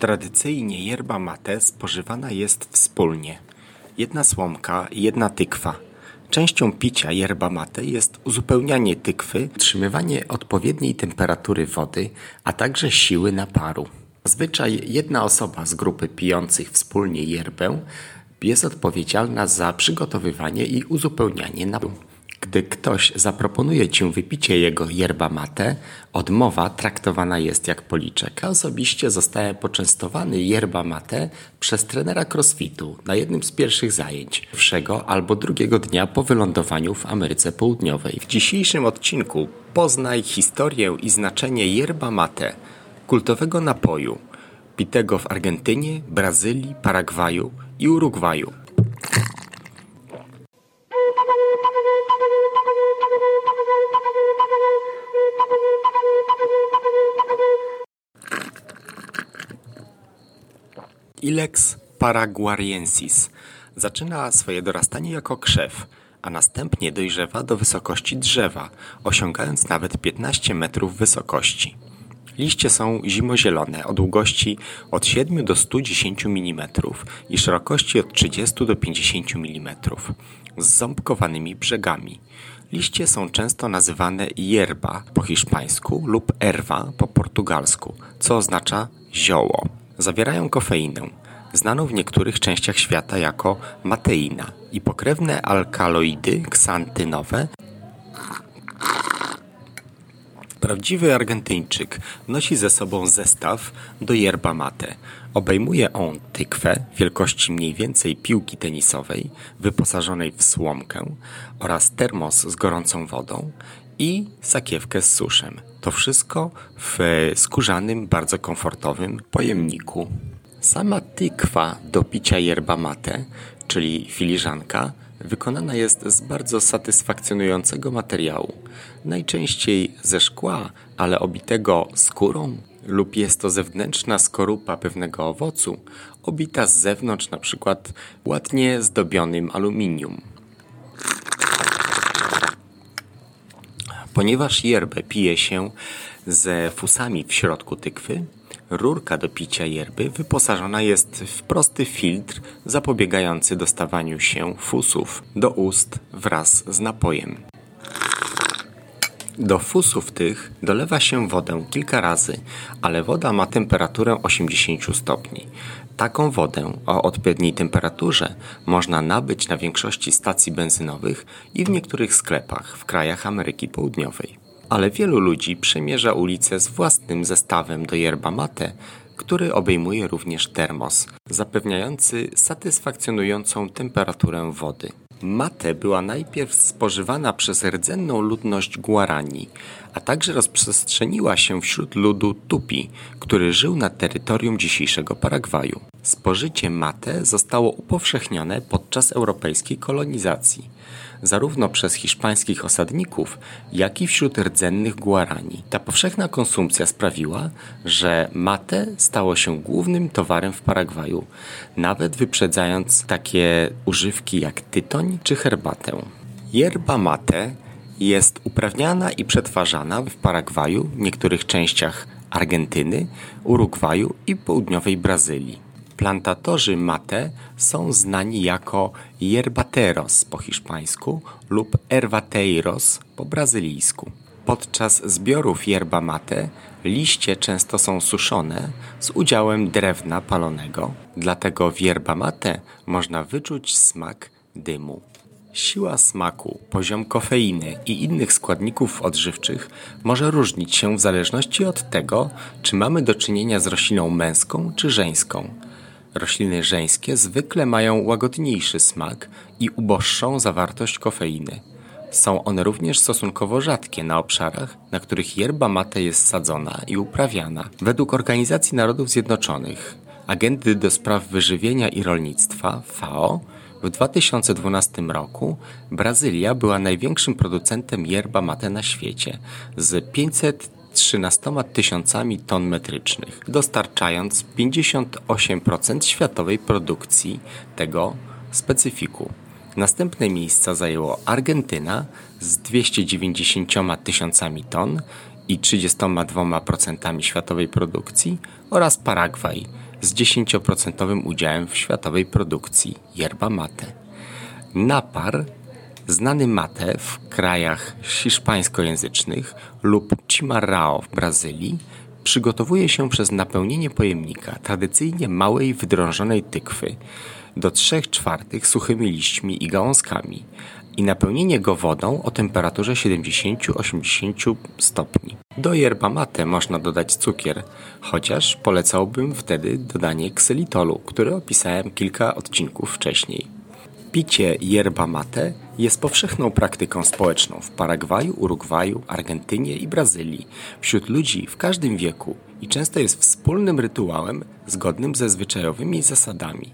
Tradycyjnie yerba mate spożywana jest wspólnie. Jedna słomka jedna tykwa. Częścią picia yerba mate jest uzupełnianie tykwy, utrzymywanie odpowiedniej temperatury wody, a także siły naparu. Zazwyczaj jedna osoba z grupy pijących wspólnie yerbę jest odpowiedzialna za przygotowywanie i uzupełnianie naparu. Gdy ktoś zaproponuje ci wypicie jego yerba mate, odmowa traktowana jest jak policzek. Ja osobiście zostałem poczęstowany yerba mate przez trenera crossfitu na jednym z pierwszych zajęć, pierwszego albo drugiego dnia po wylądowaniu w Ameryce Południowej. W dzisiejszym odcinku poznaj historię i znaczenie yerba mate, kultowego napoju, pitego w Argentynie, Brazylii, Paragwaju i Urugwaju. Ilex paraguariensis zaczyna swoje dorastanie jako krzew, a następnie dojrzewa do wysokości drzewa, osiągając nawet 15 metrów wysokości. Liście są zimozielone o długości od 7 do 110 mm i szerokości od 30 do 50 mm, z ząbkowanymi brzegami. Liście są często nazywane yerba po hiszpańsku lub erwa po portugalsku, co oznacza zioło. Zawierają kofeinę, znaną w niektórych częściach świata jako mateina i pokrewne alkaloidy ksantynowe. Prawdziwy Argentyńczyk nosi ze sobą zestaw do yerba mate. Obejmuje on tykwę wielkości mniej więcej piłki tenisowej, wyposażonej w słomkę oraz termos z gorącą wodą i sakiewkę z suszem. To wszystko w skórzanym, bardzo komfortowym pojemniku. Sama tykwa do picia yerba mate, czyli filiżanka, wykonana jest z bardzo satysfakcjonującego materiału. Najczęściej ze szkła, ale obitego skórą lub jest to zewnętrzna skorupa pewnego owocu, obita z zewnątrz przykład ładnie zdobionym aluminium. Ponieważ yerbę pije się ze fusami w środku tykwy, rurka do picia yerby wyposażona jest w prosty filtr zapobiegający dostawaniu się fusów do ust wraz z napojem. Do fusów tych dolewa się wodę kilka razy, ale woda ma temperaturę 80 stopni. Taką wodę o odpowiedniej temperaturze można nabyć na większości stacji benzynowych i w niektórych sklepach w krajach Ameryki Południowej. Ale wielu ludzi przemierza ulicę z własnym zestawem do yerba mate, który obejmuje również termos, zapewniający satysfakcjonującą temperaturę wody. Mate była najpierw spożywana przez rdzenną ludność Guarani, a także rozprzestrzeniła się wśród ludu Tupi, który żył na terytorium dzisiejszego Paragwaju. Spożycie mate zostało upowszechnione podczas europejskiej kolonizacji zarówno przez hiszpańskich osadników, jak i wśród rdzennych Guarani. Ta powszechna konsumpcja sprawiła, że mate stało się głównym towarem w Paragwaju, nawet wyprzedzając takie używki jak tytoń czy herbatę. Yerba mate jest uprawniana i przetwarzana w Paragwaju, niektórych częściach Argentyny, Urugwaju i południowej Brazylii. Plantatorzy mate są znani jako yerbateros po hiszpańsku lub ervateiros po brazylijsku. Podczas zbiorów yerba mate liście często są suszone z udziałem drewna palonego, dlatego w yerba mate można wyczuć smak dymu. Siła smaku, poziom kofeiny i innych składników odżywczych może różnić się w zależności od tego, czy mamy do czynienia z rośliną męską czy żeńską. Rośliny żeńskie zwykle mają łagodniejszy smak i uboższą zawartość kofeiny. Są one również stosunkowo rzadkie na obszarach, na których yerba mate jest sadzona i uprawiana. Według Organizacji Narodów Zjednoczonych, Agendy do Spraw Wyżywienia i Rolnictwa FAO, w 2012 roku Brazylia była największym producentem yerba mate na świecie z 500 13 tysiącami ton metrycznych, dostarczając 58% światowej produkcji tego specyfiku. Następne miejsca zajęło Argentyna z 290 tysiącami ton i 32% światowej produkcji oraz Paragwaj z 10% udziałem w światowej produkcji yerba mate. Napar, znany mate w krajach hiszpańskojęzycznych lub chimarrao w Brazylii, przygotowuje się przez napełnienie pojemnika tradycyjnie małej wydrążonej tykwy do 3 czwartych suchymi liśćmi i gałązkami i napełnienie go wodą o temperaturze 70-80 stopni. Do yerba mate można dodać cukier, chociaż polecałbym wtedy dodanie ksylitolu, który opisałem kilka odcinków wcześniej. Picie yerba mate jest powszechną praktyką społeczną w Paragwaju, Urugwaju, Argentynie i Brazylii wśród ludzi w każdym wieku i często jest wspólnym rytuałem zgodnym ze zwyczajowymi zasadami.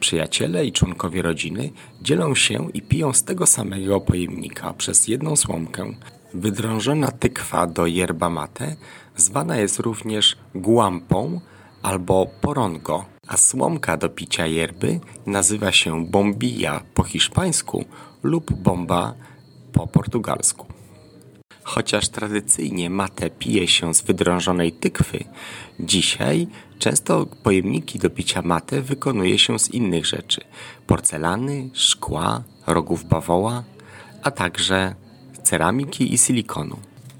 Przyjaciele i członkowie rodziny dzielą się i piją z tego samego pojemnika przez jedną słomkę. Wydrążona tykwa do yerba mate zwana jest również guampą albo porongo, a słomka do picia yerby nazywa się bombilla po hiszpańsku lub bomba po portugalsku. Chociaż tradycyjnie matę pije się z wydrążonej tykwy, dzisiaj często pojemniki do picia matę wykonuje się z innych rzeczy: porcelany, szkła, rogów bawoła, a także ceramiki i silikonu.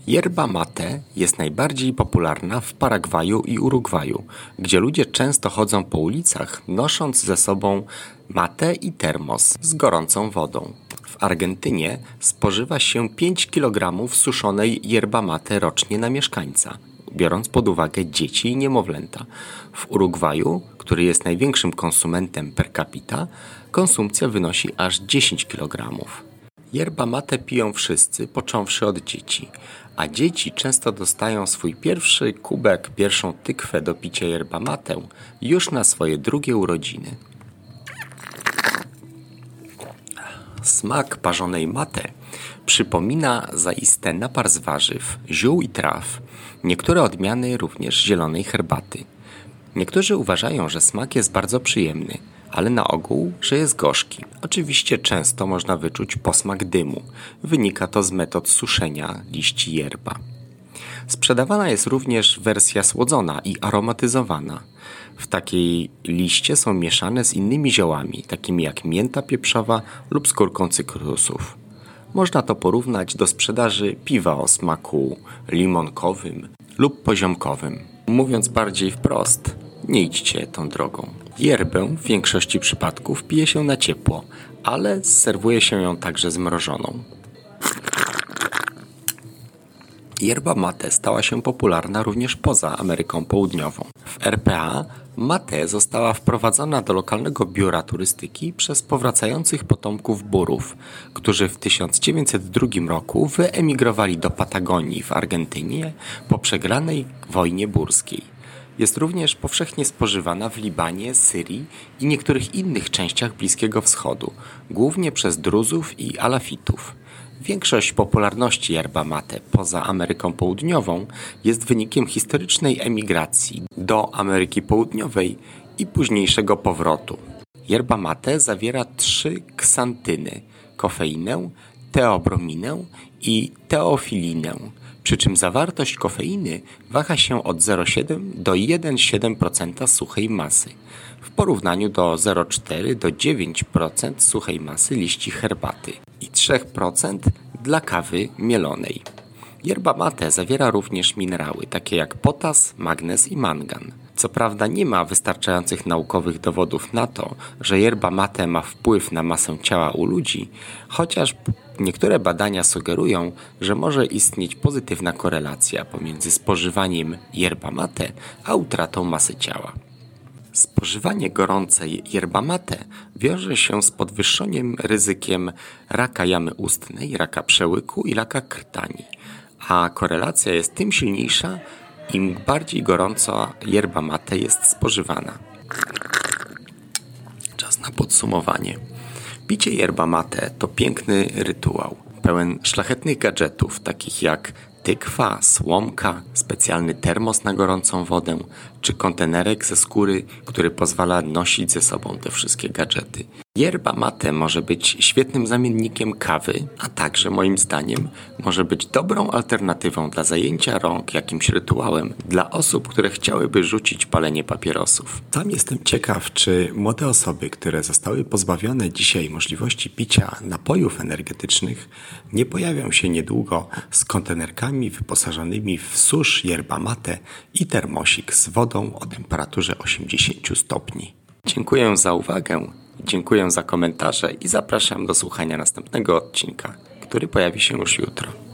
Yerba mate jest najbardziej popularna w Paragwaju i Urugwaju, gdzie ludzie często chodzą po ulicach nosząc ze sobą matę i termos z gorącą wodą. W Argentynie spożywa się 5 kg suszonej yerba mate rocznie na mieszkańca, biorąc pod uwagę dzieci i niemowlęta. W Urugwaju, który jest największym konsumentem per capita, konsumpcja wynosi aż 10 kg. Yerba mate piją wszyscy, począwszy od dzieci, a dzieci często dostają swój pierwszy kubek, pierwszą tykwę do picia yerba mate już na swoje drugie urodziny. Smak parzonej mate przypomina zaiste napar z warzyw, ziół i traw, niektóre odmiany również zielonej herbaty. Niektórzy uważają, że smak jest bardzo przyjemny, ale na ogół, że jest gorzki. Oczywiście często można wyczuć posmak dymu. Wynika to z metod suszenia liści yerba. Sprzedawana jest również wersja słodzona i aromatyzowana. W takiej liście są mieszane z innymi ziołami, takimi jak mięta pieprzowa lub skórką cytrusów. Można to porównać do sprzedaży piwa o smaku limonkowym lub poziomkowym. Mówiąc bardziej wprost, nie idźcie tą drogą. Yerbę w większości przypadków pije się na ciepło, ale serwuje się ją także zmrożoną. Yerba mate stała się popularna również poza Ameryką Południową. W RPA mate została wprowadzona do lokalnego biura turystyki przez powracających potomków Burów, którzy w 1902 roku wyemigrowali do Patagonii w Argentynie po przegranej wojnie burskiej. Jest również powszechnie spożywana w Libanie, Syrii i niektórych innych częściach Bliskiego Wschodu, głównie przez Druzów i Alafitów. Większość popularności yerba mate poza Ameryką Południową jest wynikiem historycznej emigracji do Ameryki Południowej i późniejszego powrotu. Yerba mate zawiera trzy ksantyny: kofeinę, teobrominę i teofilinę, przy czym zawartość kofeiny waha się od 0,7 do 1,7% suchej masy w porównaniu do 0,4 do 9% suchej masy liści herbaty i 3% dla kawy mielonej. Yerba mate zawiera również minerały takie jak potas, magnez i mangan. Co prawda nie ma wystarczających naukowych dowodów na to, że yerba mate ma wpływ na masę ciała u ludzi, chociaż niektóre badania sugerują, że może istnieć pozytywna korelacja pomiędzy spożywaniem yerba mate a utratą masy ciała. Spożywanie gorącej yerba mate wiąże się z podwyższonym ryzykiem raka jamy ustnej, raka przełyku i raka krtani, a korelacja jest tym silniejsza, im bardziej gorąco yerba mate jest spożywana. Czas na podsumowanie. Picie yerba mate to piękny rytuał, pełen szlachetnych gadżetów, takich jak tykwa, słomka, specjalny termos na gorącą wodę czy kontenerek ze skóry, który pozwala nosić ze sobą te wszystkie gadżety. Yerba mate może być świetnym zamiennikiem kawy, a także moim zdaniem może być dobrą alternatywą dla zajęcia rąk jakimś rytuałem dla osób, które chciałyby rzucić palenie papierosów. Sam jestem ciekaw, czy młode osoby, które zostały pozbawione dzisiaj możliwości picia napojów energetycznych, nie pojawią się niedługo z kontenerkami wyposażonymi w susz yerba mate i termosik z wodą o temperaturze 80 stopni. Dziękuję za uwagę. Dziękuję za komentarze i zapraszam do słuchania następnego odcinka, który pojawi się już jutro.